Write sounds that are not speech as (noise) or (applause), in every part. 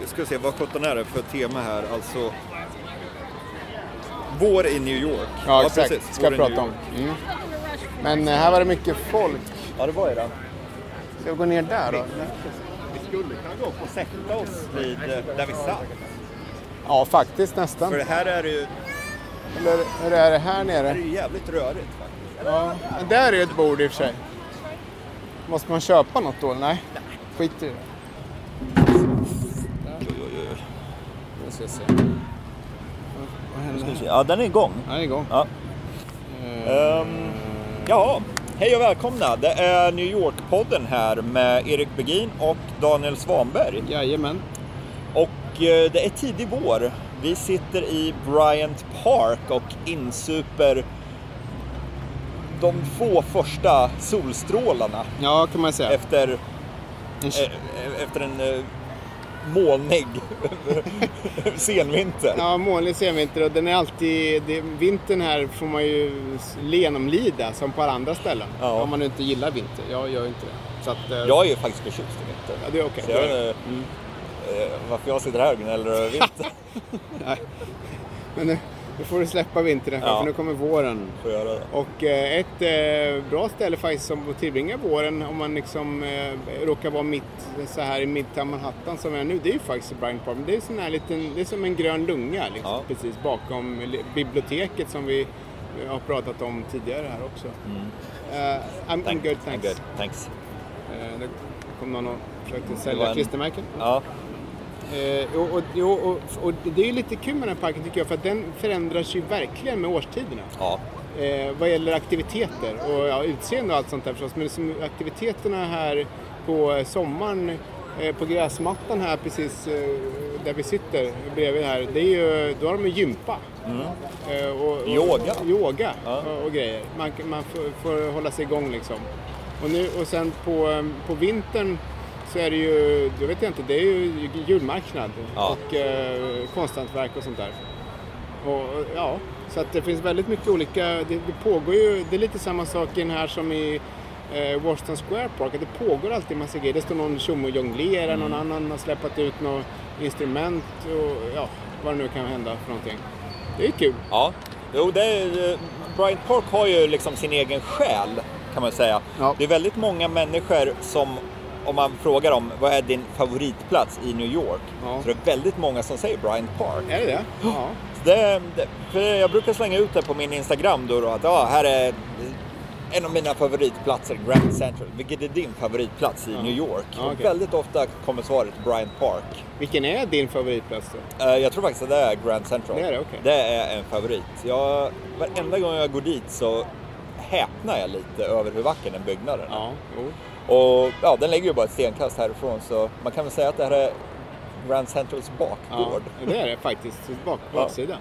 Vi ska se, vad sjutton är det för tema här? Alltså... Vår i New York. ja, exakt. precis. Ska jag prata om. Mm. Men eh, här var det mycket folk. Ja, det var det. Ska vi gå ner där då? Vi skulle kunna gå upp och sätta oss vid eh, där vi satt. Ja, faktiskt nästan. För det här är ju, Eller hur är det här det här är nere? ju jävligt rörigt faktiskt. Ja, men där är ett bord i och för sig. Måste man köpa något då? Nej, skit i det. Oj, oj, oj. Nu ska vi se. Vad händer här? Ja, den är igång. Det är igång. Ja. Ehm, ja, hej och välkomna. Det är New York-podden här med Erik Begin och Daniel Svanberg. Jajamän. Och det är tidig vår. Vi sitter i Bryant Park och insuper de två första solstrålarna Ja, kan man säga. efter, En eh, efter en eh, molnig (laughs) senvinter. Ja, molnig senvinter och den är alltid... Det, vintern här får man ju genomlida som på alla andra ställen. Ja. Om man inte gillar vinter. Jag gör inte det. Så att, eh, Jag är ju faktiskt förtjust i vinter. Ja, det är okej. Så eh, varför jag sitter här och gnäller över vinter. (laughs) Nej. Men nu, nu får du släppa vintern Ja. för nu kommer våren. Får göra det. Och eh, ett eh, bra ställe faktiskt som att tillbringa våren om man liksom eh, råkar vara mitt så här i Midtown Manhattan som är nu. Det är ju faktiskt Bryant Park. Det är, sån här liten, det är som en grön lunga liksom, Ja. precis bakom li- biblioteket som vi eh, har pratat om tidigare här också. Eh, I'm, I'm Thank- good, thanks. I'm good, thanks. Eh, det kom någon och försökte sälja en- klistermärken. Ja, Eh, och, och, och, och det är ju lite kul med den här parken tycker jag för att den förändras ju verkligen med årstiderna. ja. Eh, vad gäller aktiviteter och ja, utseende och allt sånt där förstås. Men liksom aktiviteterna här på eh, sommaren eh, på gräsmattan här precis eh, där vi sitter bredvid här. Det är ju, då har de ju gympa. Eh, och, och, Yoga. Yoga Ja. och, grejer. Man, man får, får hålla sig igång liksom. Och, nu, och sen på, på vintern så är det ju, jag vet inte, det är ju julmarknad Ja. och eh, konsthantverk och sånt där. Och, ja, så att det finns väldigt mycket olika, det, det pågår ju, det är lite samma sak i den här som i eh, Washington Square Park, att det pågår alltid massa grejer. Det står någon tjomme och jonglerar, någon Mm. annan har släppt ut något instrument och ja, vad det nu kan hända för någonting. Det är kul. ja. Jo, det är, eh, Bryant Park har ju liksom sin egen själ, kan man säga. Ja. Det är väldigt många människor som, om man frågar dem, vad är din favoritplats i New York? Ja. Så det är väldigt många som säger Bryant Park. Är det det? (gasps) Ja. Det, det, jag brukar slänga ut det på min Instagram då, då att ja, här är en av mina favoritplatser, Grand Central. Vilket är din favoritplats i New York? Ja, okej. väldigt ofta kommer svaret Bryant Park. Vilken är din favoritplats då? Eh, Jag tror faktiskt att det är Grand Central. Det är det, okej. Det är en favorit. Jag, varenda gång jag går dit så häpnar jag lite över hur vacker den byggnaden är. Ja, jo. Och ja, den ligger ju bara ett stenkast härifrån så man kan väl säga att det här är Grand Centrals Ja, bakgård. det är det faktiskt. Bak, Ja. baksida.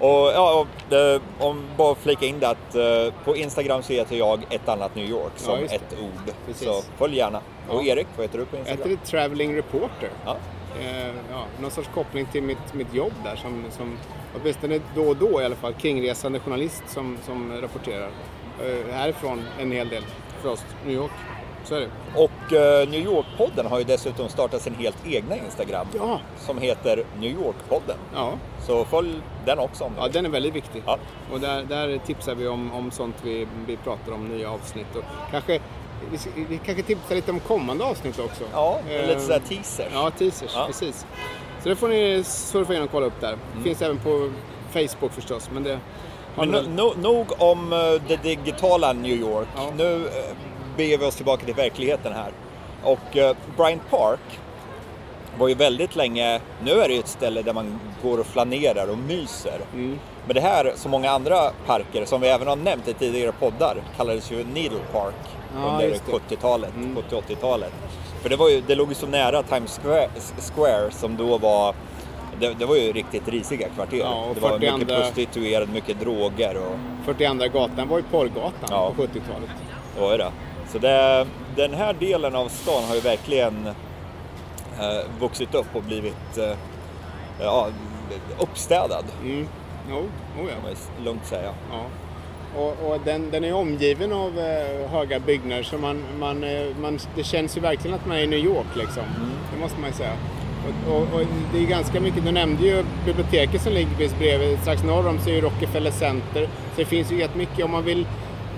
Och ja, och det, om bara flika in det att eh, på Instagram så heter jag ett annat New York som Ja, ett ord. Precis. Så följ gärna. Och Ja. Erik, vad heter du på Jag Instagram? heter Traveling Reporter. Ja. Eh, ja, någon sorts koppling till mitt, mitt jobb där som, som åtminstone då och då i alla fall kringresande journalist som, som rapporterar eh, härifrån en hel del för oss, New York. Så är det. Och eh, New York-podden har ju dessutom startat sin helt egna Instagram Ja, som heter New York-podden. ja, Så följ den också om du ja vill. den är väldigt viktig. Ja. Och där, där tipsar vi om, om sånt vi, vi pratar om, nya avsnitt. Och kanske, vi, vi kanske tipsar lite om kommande avsnitt också. Ja, Eh, lite sådär teaser. Ja, teasers, Ja. precis. Så det får ni surfa in och kolla upp där. Finns även på Facebook förstås, men det Men no, no, nog om eh, det digitala New York. Ja. Nu uh, beger vi oss tillbaka till verkligheten här. Och uh, Bryant Park var ju väldigt länge, nu är det ju ett ställe där man går och flanerar och myser. Mm. Men det här, som många andra parker, som vi även har nämnt i tidigare poddar, kallades ju Needle Park Ja, under just det. 70-talet, Mm. 70-80-talet. För det, var ju, det låg ju så nära Times Square, Square som då var det, det var ju riktigt risiga kvarter. Ja, det var 42 mycket prostituerade, mycket droger och 42 gatan var ju porrgatan Ja. på 70-talet. det var ju det. Så det, den här delen av stan har ju verkligen eh, vuxit upp och blivit eh, ja, uppstädad, Mm. Jo, oh, ja. kan lugnt säga. Ja. Och, och den, den är omgiven av eh, höga byggnader så man, man, eh, man, det känns ju verkligen att man är i New York liksom. Det måste man ju säga. Och, och, och det är ganska mycket, du nämnde ju biblioteket som ligger precis bredvid, strax norr om så är ju Rockefeller Center. Så det finns ju jättemycket, om man vill,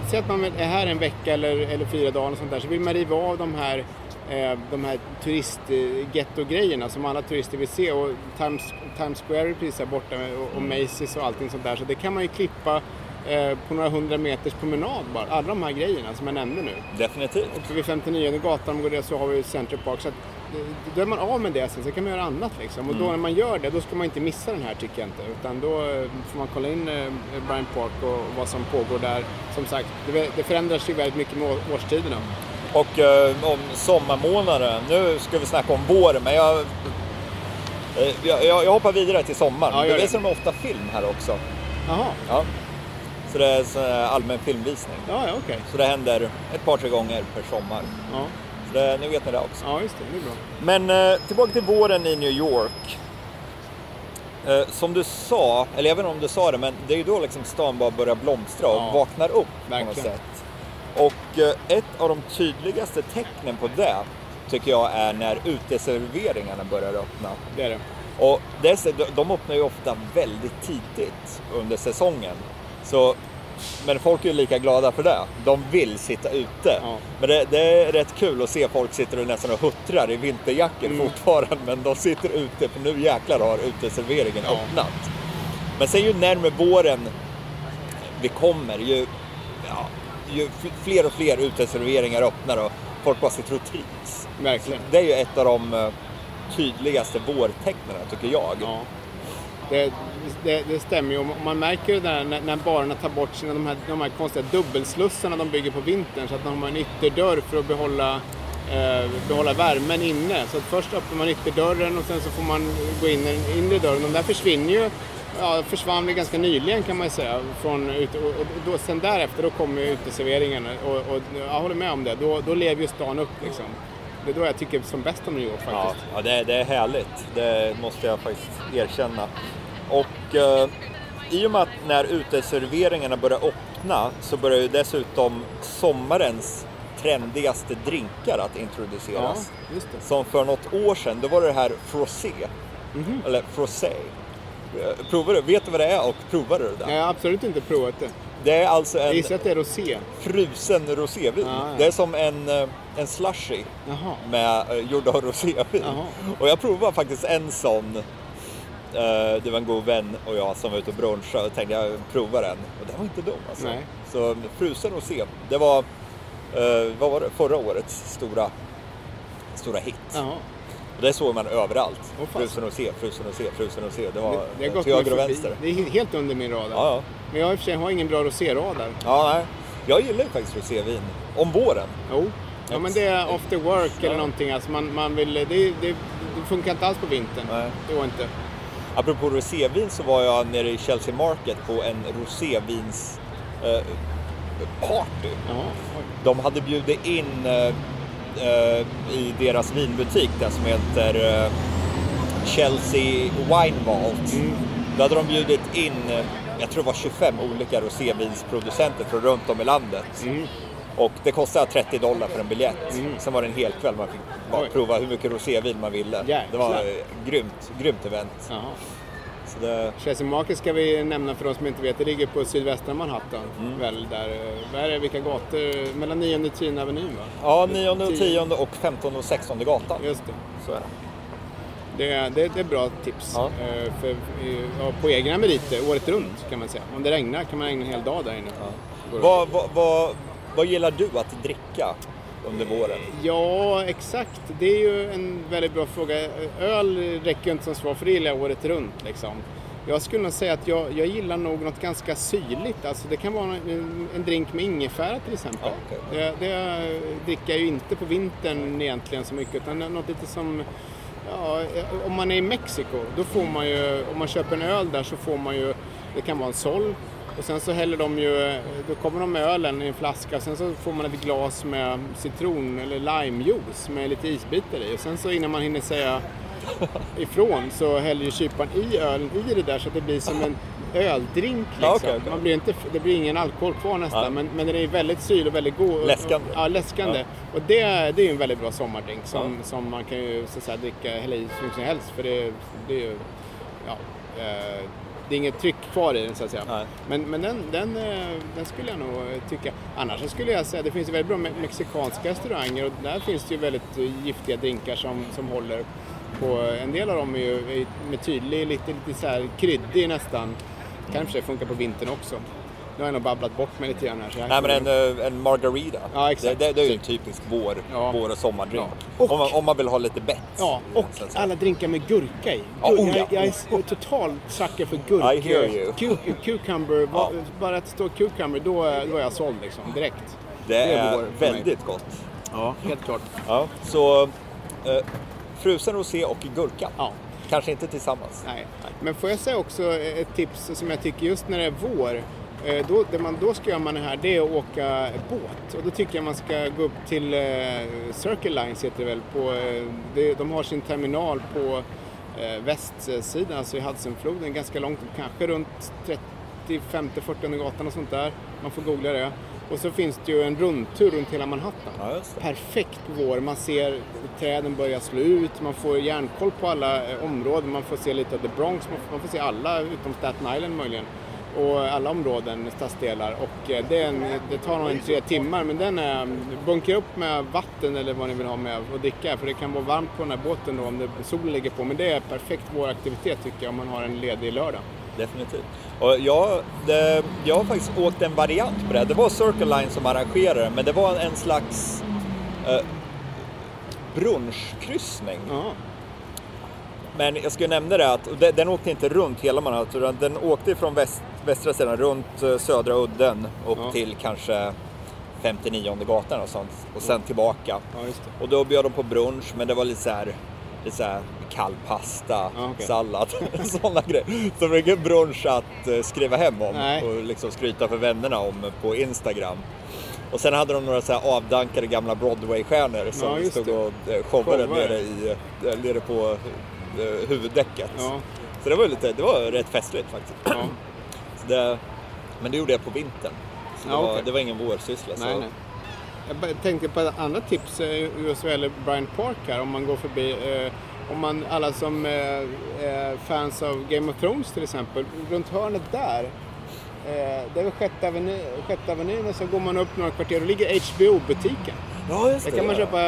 säg att man är här en vecka eller, eller fyra dagar och sånt där, så vill man riva av de här eh, de här turistgetto-grejerna som alla turister vill se. Och Times, Times Square är precis här borta och, och Macy's och allting sånt där. Så det kan man ju klippa eh, på några hundra meters promenad bara, alla de här grejerna som jag nämnde nu. Definitivt. Och vid 59 gatan går det så har vi Central Park. Så då är man av med det sen, så kan man göra annat liksom. Och då när man gör det, då ska man inte missa den här tycker jag inte. Utan då eh, får man kolla in eh, Bryant Park och vad som pågår där. Som sagt, det, förändras ju väldigt mycket med årstiderna. Och eh, om sommarmånader, nu ska vi snacka om våren, men jag, eh, jag, jag, hoppar vidare till sommaren. Ja, det visar de ofta film här också. Jaha, Ja. Så det är allmän filmvisning. ja, ja okej. Så det händer ett par, tre gånger per sommar. Ja. Det, nu vet ni det också. ja, just det. Det är bra. Men eh, tillbaka till våren i New York. Eh, som du sa, eller inte om du sa det, men det är ju då liksom stan bara börjar blomstra och Ja, vaknar upp på något verkligen. sätt. Och eh, ett av de tydligaste tecknen på det tycker jag är när uteserveringarna börjar öppna. Det är det. Och dess, de öppnar ju ofta väldigt tidigt under säsongen. Så, men folk är ju lika glada för det. De vill sitta ute. Ja. Men det, det är rätt kul att se folk sitter och nästan och huttrar i vinterjackor Mm. fortfarande. Men de sitter ute för nu jäklar har uteserveringen Ja. öppnat. Men sen ju närmare våren vi kommer, ju, ja, ju fler och fler uteserveringar öppnar och folk bara sitter och trivs. Verkligen. Det är ju ett av de eh, tydligaste vårtecknen tycker jag. Ja. Det, det, det stämmer ju. Och Man märker det där när, när barerna tar bort sina, de, här, de här konstiga dubbelslussarna de bygger på vintern. Så att de har en ytterdörr för att behålla, eh, behålla värmen inne. Så att först öppnar man ytterdörren och sen så får man gå in i den inre dörren. De där försvinner ju. Ja, försvann väl ganska nyligen kan man ju säga. Från, och, och då, sen därefter då kommer ju uteserveringen. Och, och jag håller med om det. Då, då lever ju stan upp liksom. Det är då jag tycker som bäst om New York Ja, faktiskt. ja det, det är härligt. Det måste jag faktiskt erkänna. Och eh, i och med att när uteserveringarna börjar öppna så börjar ju dessutom sommarens trendigaste drinkar att Ja, introduceras. det. Som för något år sedan, då var det här frosé. Mhm. Eller frosé. Eh, Provar du? Vet du vad det är och provar du det? Jag har absolut inte provat det. Det är alltså en gissar att det är rosé. frusen rosévin. Ja, ja. Det är som en, eh, en slushy Jaha. med, eh, gjord av rosévin. Jaha. Och jag provade faktiskt en sån. Det var en god vän och jag som var ute och brunchade och tänkte jag provar den. Och den var inte dum alltså. Nej. Så frusen rosé, det var, vad var det, förra årets stora, stora hit. Jaha. Och det såg man överallt. Fasen. frusen rosé, frusen rosé, frusen rosé. Det var Det, det till höger och vänster. Det är helt under min radar. Ja, ja. Men jag i och för sig har ingen bra roséradar. ja nej. Jag gillar ju faktiskt rosévin. Om våren. Jo. Ja men det är after work eller Ja. någonting. Alltså man, man vill, det, det, det funkar inte alls på vintern. Nej. Det går inte. Apropå rosévin så var jag nere i Chelsea Market på en rosévins eh, party. Oj. De hade bjudit in eh, i deras vinbutik, den som heter eh, Chelsea Wine Vault. Mm. Då hade de bjudit in, eh, jag tror det var 25 olika rosévinsproducenter från runt om i landet. Mm. Och det kostade 30 dollar för en biljett. Sen var det en hel kväll man fick prova hur mycket rosévin man ville. Jäklar. Det var eh, grymt, grymt event. Jaha. Så det, Chelsea Market ska vi nämna för de som inte vet. Det ligger på sydvästra Manhattan. Mm. Väl där. Vad är vilka gator? Mellan 9 och 10 Avenyn va? ja, 9 och 10. 10 och 15 och 16 gatan. Just det. Så är det. Det det, det är bra tips. Ja. Eh, För, ja, på egna meriter, året runt kan man säga. Om det regnar kan man ägna en hel dag där inne. Det. Vad, vad, vad, vad gillar du att dricka under våren? Ja, exakt. Det är ju en väldigt bra fråga. Öl räcker ju inte som svar för det gillar jag året runt. Liksom. Jag skulle nog säga att jag, jag gillar nog något ganska syrligt. Alltså det kan vara en, en drink med ingefära till exempel. Okej. det, det dricker jag ju inte på vintern egentligen så mycket utan något lite som Ja, om man är i Mexiko, då får man ju, om man köper en öl där så får man ju, det kan vara en sol och sen så häller de ju, då kommer de med ölen i en flaska och sen så får man ett glas med citron eller limejuice med lite isbitar i och sen så innan man hinner säga ifrån så häller ju kyparen i ölen i det där så att det blir som en öldrink. Liksom. Okej, okej. Man blir inte, det blir ingen alkohol kvar nästan Ja. men, men den är väldigt syrlig och väldigt god. Läskande. Ja, läskande. Ja. Och det, det är ju en väldigt bra sommardrink som, Ja. som man kan ju så att säga, dricka, hälla i mycket som helst för det, det är ju, ja, eh, det är inget tryck kvar i den så att säga. Nej. Men, men den, den, eh, den skulle jag nog eh, tycka. Annars skulle jag säga det finns ju väldigt bra me- mexikanska restauranger och där finns det ju väldigt eh, giftiga drinkar som, som håller. På, en del av dem är ju med tydlig, lite, lite så här kryddig nästan. Kan i och för sig funka på vintern också. Nu har jag nog babblat bort mig lite grann här. Så Nej men en, eh, en margarita. Ja, exakt. Det, det, det är ju en typisk vår, Ja. vår och sommardrink. Ja. Och- Om, man, om man vill ha lite bett. Ja, och alla drinkar med gurka i. Ja, oh ja. jag, jag är s- total sucker för gurka. I hear you. Cu- cucumber, Ja. bara att det står cucumber, då, är- då är jag såld liksom, direkt. Det det är mig. väldigt gott. Ja, helt klart. Ja, så eh, frusen rosé och gurka. Ja. Kanske inte tillsammans. Nej. Men får jag säga också ett tips som jag tycker just när det är vår. Eh, Då, det man då ska göra man det här, det är att åka båt. Och då tycker jag man ska gå upp till eh, Circle Lines heter det väl. På, eh, de har sin terminal på eh, västsidan, alltså i Hudsonfloden, ganska långt upp, kanske runt 30, 50, 40 gatan och sånt där. Man får googla det. Och så finns det ju en rundtur runt hela Manhattan. Ja. Perfekt på vår. Man ser träden börja slå ut, man får järnkoll på alla eh, områden, man får se lite av The Bronx, man får, man får se alla utom Staten Island möjligen. Och alla områden, stadsdelar. Och eh, det, en, det tar nog en tre timmar men den är, bunkra upp med vatten eller vad ni vill ha med och dricka. För det kan vara varmt på den här båten då om det, solen ligger på. Men det är perfekt våraktivitet tycker jag om man har en ledig lördag. Definitivt. Och jag, det, jag har faktiskt åkt en variant på det. Det var Circle Line som arrangerade men det var en slags eh, brunchkryssning. Ja, Men jag skulle nämna det att den, den åkte inte runt hela Manhattan, utan den åkte från väst, västra sidan runt eh, södra udden upp Ja. till kanske 59 gatan och sånt och sen tillbaka. ja just det. Och då bjöd de på brunch, men det var lite så här, lite så här kall pasta, Ja, okej. sallad, (laughs) sådana grejer. Så det var ingen brunch att eh, skriva hem om Nej. och liksom skryta för vännerna om på Instagram. Och sen hade de några så här avdankade gamla Broadway-stjärnor som Ja, stod och eh, showade nere, i, nere på huvuddäcket. Ja, Så det var, lite, det var rätt festligt faktiskt. Det, men det gjorde jag på vintern. Så det, Ja, var, det var ingen vårsyssla. Nej, så. nej. Jag tänkte på ett annat tips eh, just vad gäller Bryant Park här om man går förbi. Eh, om man, alla som eh, är fans av Game of Thrones till exempel, runt hörnet där. Eh, det är väl sjätte sjätte avenyn och så går man upp några kvarter och ligger HBO-butiken. Ja, just Där det. kan man köpa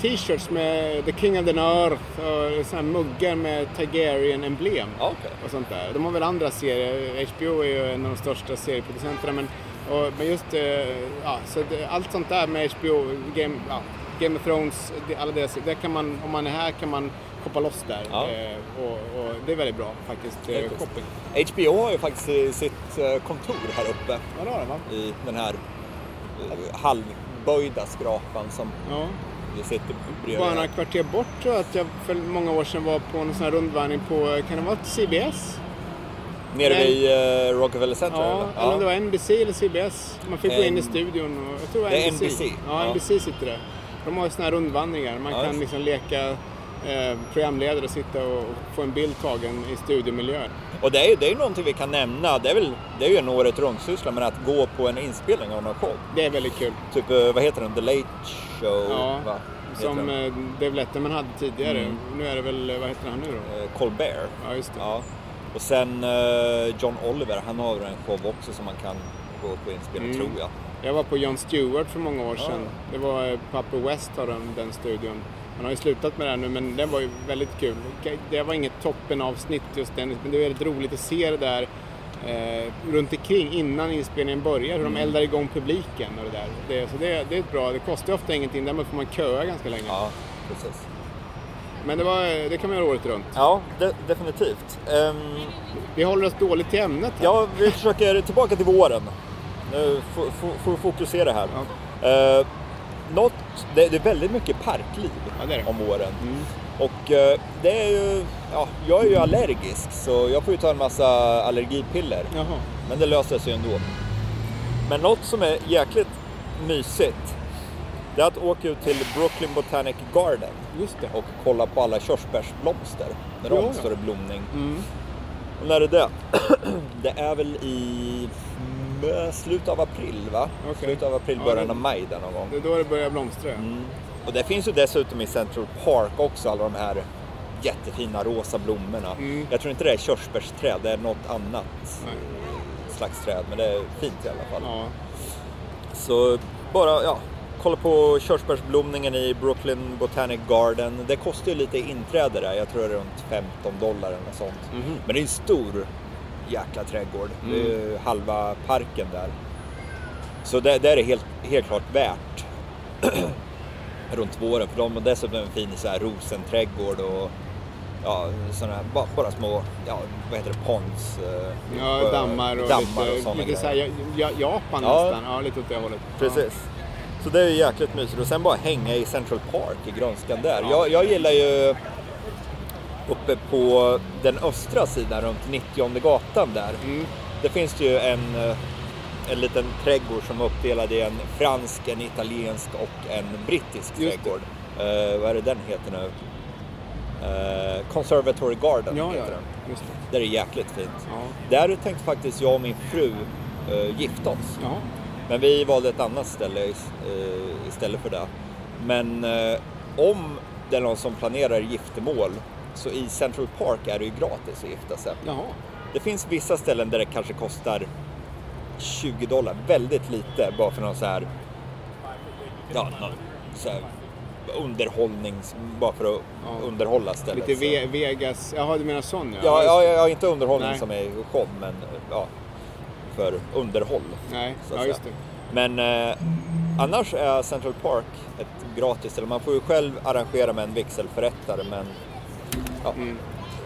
t-shirts med The King of the North och såna här muggar med Targaryen-emblem okej. och sånt där. De har väl andra serier. HBO är ju en av de största serieproducenterna men, och, men just eh, ja, så det, allt sånt där med HBO, Game, ja, Game of Thrones, alla deras, där kan man, om man är här kan man shoppa loss där. Ja. Eh, och, och det är väldigt bra faktiskt, eh, shopping. HBO har ju faktiskt sitt kontor här uppe Ja, det har det va? i den här eh, halvböjda skrapan som Ja. vi sitter bredvid. Bara några kvarter bort tror jag att jag för många år sedan var på en sån här rundvandring på, kan det vara CBS? Nere Nej. vid eh, Rockefeller Center Ja, eller? eller om det var NBC eller CBS. Man fick gå in i En- studion och jag tror det var NBC. NBC, Ja, ja. NBC sitter där. De har ju såna här rundvandringar. Man Ja, kan liksom leka eh, programledare och sitta och få en bild tagen i studiomiljö. Och det är ju det är någonting vi kan nämna. Det är, väl, det är ju en året runt-syssla, men att gå på en inspelning av någon show. Det är väldigt kul. Typ, eh, vad heter den? The Late Show? Ja, va? Som eh, Dave Letterman hade tidigare. Mm. Nu är det väl, eh, vad heter han nu då? Eh, Colbert. Ja, just det. Ja. Och sen eh, John Oliver, han har en show också som man kan gå på inspelning, Mm. tror jag. Jag var på Jon Stewart för många år sedan. Ja. Det var Upper West har den, den studion. Han har ju slutat med det här nu men den var ju väldigt kul. Det var inget toppenavsnitt just den, men det är väldigt roligt att se det där eh, runt omkring innan inspelningen börjar. Hur de Mm. eldar igång publiken och det där. Det, så det, det är ett bra, det kostar ju ofta ingenting, därmed får man köa ganska länge. Ja, precis. Men det, var, det kan man göra året runt. Ja, de, definitivt. Ehm, Vi håller oss dåligt till ämnet här. ja, vi försöker tillbaka till våren. Nu får vi fokusera här. Ja. Eh, något, det, det är väldigt mycket parkliv Ja, det det. om våren. Mm. Och eh, det är ju, ja, jag är ju allergisk så jag får ju ta en massa allergipiller. Jaha. Men det löser sig ändå. Men något som är jäkligt mysigt det är att åka ut till Brooklyn Botanic Garden och kolla på alla körsbärsblomster. När de står i blomning. Mm. Och när är det? (clears throat) det är väl i slutet av april va? Okej. Slutet av april, Ja, början det- av maj där någon gång. Det är då det börjar blomstra. Mm. Och det finns ju dessutom i Central Park också alla de här jättefina rosa blommorna. Mm. Jag tror inte det är körsbärsträd, det är något annat Nej. slags träd. Men det är fint i alla fall. Ja. Så bara, ja, kolla på körsbärsblomningen i Brooklyn Botanic Garden. Det kostar ju lite inträde där, jag tror det är runt 15 dollar eller något sånt. Mhm. Men det är en stor jäkla trädgård. Ju halva parken där. Så det, det är helt, helt klart värt. (clears throat) Runt våren, för de har dessutom en fin så här rosenträdgård och ja, sådana här, bara, bara små, ja, vad heter det, ponds? eh, Ja, eh, dammar och dammar lite, och såna lite så grejer. här, ja, Japan Ja. nästan. Ja, lite åt det hållet. Precis. Så det är ju jäkligt mysigt. Och sen bara hänga i Central Park i grönskan där. Ja. Jag, jag gillar ju uppe på den östra sidan runt 90 gatan där. Mm. Det finns det ju en, eh, en liten trädgård som är uppdelad i en fransk, en italiensk och en brittisk Just trädgård. Eh, vad är det den heter nu? Eh, Conservatory Garden Ja, ja, heter den. just det. Där är jäkligt fint. Ja. Där tänkte faktiskt jag och min fru eh, gifta oss. Ja. Men vi valde ett annat ställe eh, istället för det. Men om det är någon som planerar giftermål så i Central Park är det ju gratis att gifta sig. Jaha. Det finns vissa ställen där det kanske kostar 20 dollar, väldigt lite, bara för någon så här, ja, någon så här underhållnings, bara för att Ja. underhålla stället. Lite. Ve- Vegas. Jaha, du menar sån Ja, ja, det. ja, inte underhållning Nej. som är show, men ja, för underhåll. Nej, ja just det. Men eh, annars är Central Park ett gratis ställe. Man får ju själv arrangera med en vigselförrättare men ja. Mm.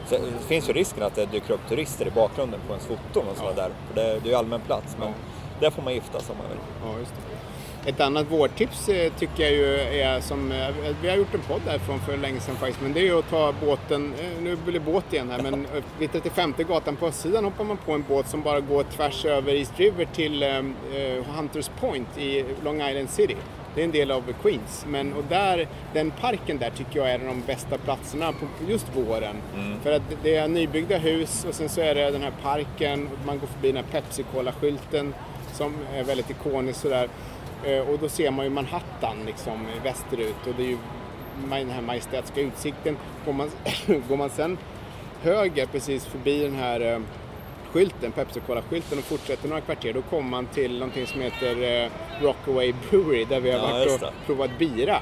Så det finns ju risken att det dyker upp turister i bakgrunden på ens foton och sådär där. För det, det är ju allmän plats. Men Ja. där får man gifta sig om man vill. Ja, just det. Ett annat vårtips eh, tycker jag ju är som, eh, vi har gjort en podd därifrån för länge sedan faktiskt, men det är ju att ta båten, eh, nu blir det båt igen här, men eh, vid 35 gatan på östsidan hoppar man på en båt som bara går tvärs över East River till eh, eh, Hunters Point i Long Island City. Det är en del av Queens, men och där, den parken där tycker jag är en av de bästa platserna på just våren. För att det är nybyggda hus och sen så är det den här parken, man går förbi den här Pepsi-Cola-skylten som är väldigt ikonisk sådär. Eh, Och då ser man ju Manhattan liksom västerut och det är ju den här majestätiska utsikten. Går man, (coughs) går man sen höger precis förbi den här eh, skylten, Pepsi-Cola-skylten och fortsätter några kvarter då kommer man till någonting som heter eh, Rockaway Brewery där vi har Ja, varit och provat bira.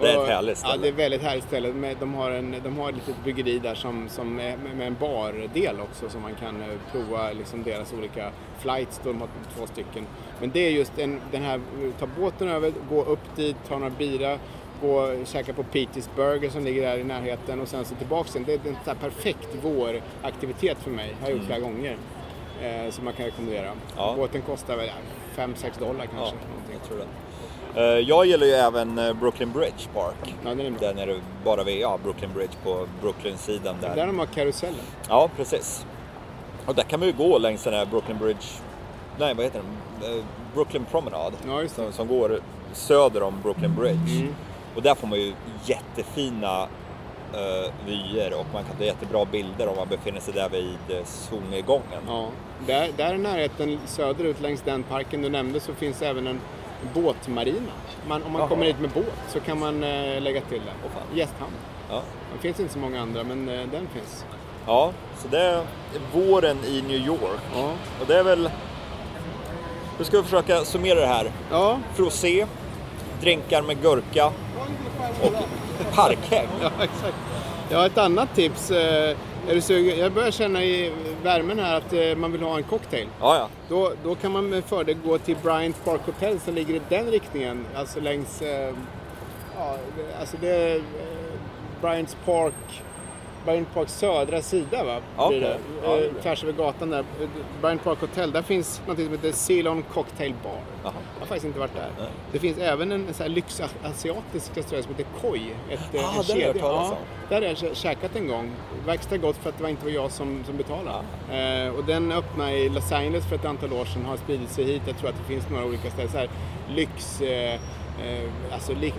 Det är ett härligt ställe. Ja, det är ett väldigt härligt ställe. De har, en, de har ett litet bryggeri där som, som är med, en bardel också så man kan eh, prova liksom deras olika flights. De har två stycken. Men det är just en, den här, ta båten över, gå upp dit, ta några bira, gå och käka på Peters Burger som ligger där i närheten och sen så tillbaks igen. Det är en här perfekt våraktivitet för mig. Det har jag gjort flera gånger. Eh, som man kan rekommendera. Mm. Ja. Båten kostar väl 5-6 dollar kanske. Ja, jag tror det. Eh, Jag gillar ju även eh, Brooklyn Bridge Park. Ja, den är bra. Där nere bara vid ja, Brooklyn Bridge på Brooklyn-sidan där. Där de har karusellen. Ja, precis. Och där kan man ju gå längs den här Brooklyn Bridge, nej vad heter den? Eh, Brooklyn Promenade. Ja, som, som går söder om Brooklyn Bridge. Mm. Och där får man ju jättefina uh, vyer och man kan ta jättebra bilder om man befinner sig där vid uh, solnedgången. Ja, där, där i närheten söderut längs den parken du nämnde så finns även en båtmarina. Man, om man Jaha. kommer hit med båt så kan man eh, lägga till. Åh, fan. Gästhamn. Ja. Det finns inte så många andra men eh, den finns. ja, så det är våren i New York. Ja. Och det är väl... Nu ska vi försöka summera det här. Ja, Frosé, drinkar med gurka och parkhäng. ja exakt. Ja, ett annat tips. Eh, är du sugen? Jag börjar känna i värmen här att eh, man vill ha en cocktail. Ja, ja. Då, då kan man med fördel gå till Bryant Park Hotel som ligger i den riktningen. Alltså längs, eh, ja, alltså det är eh, Bryant Park, södra sida va? Blir det. Ja, det Eh, det. Tvärs över gatan där. Eh, Bryant Park Hotel, där finns något som heter Ceylon Cocktail Bar. Jaha. Jag har faktiskt inte varit där. Nej. Det finns även en så här lyxasiatisk restaurang som heter Koi. Ett, eh, Ah, en jag hört kedja. Ja, där har jag kä- käkat en gång. Verkar gott för att det var inte var jag som, som betalade. Eh, och den öppnade i Los Angeles för ett antal år sedan. Har spridit sig hit. Jag tror att det finns några olika ställen. Så här, lyx, eh, Eh, alltså, li, li,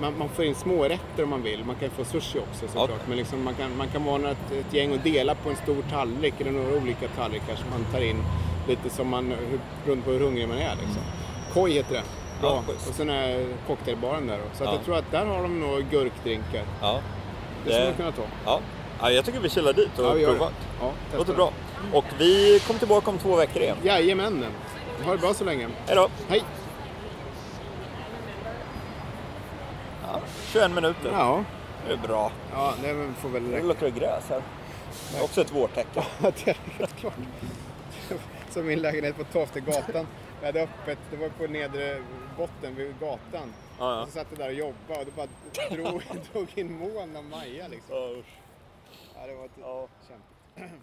man, man får in smårätter om man vill. Man kan få sushi också såklart. Ja. Men liksom, man, kan, man kan vara ett, ett gäng och dela på en stor tallrik eller några olika tallrikar som man tar in lite som man, beroende på hur hungrig man är. Liksom. Koi heter det. Bra. Ja, och sen är cocktailbaren där. då. Så Ja. jag tror att där har de nog gurkdrinkar. Ja. Det skulle man kunna ta. Ja. ja, jag tycker vi chillar dit och Ja, provar. Ja, Det låter bra. Och vi kommer tillbaka om två veckor igen. Jajamän. Ha det bra så länge. Hej då! Hej! Ja, 21 minuter. Ja, Det är bra. ja det får väl Det räcka. luktar gräs här. Det är också ett vårtecken. (laughs) Ja, det är helt klart. Som min lägenhet på Toftegatan. Jag hade öppet, det var på nedre botten vid gatan. Ja, ja. Och så satt jag där och jobbade och det bara drog, (laughs) drog in moln av Maja liksom. Ja, usch. Ja, det var ett Ja. kämpigt. (clears throat)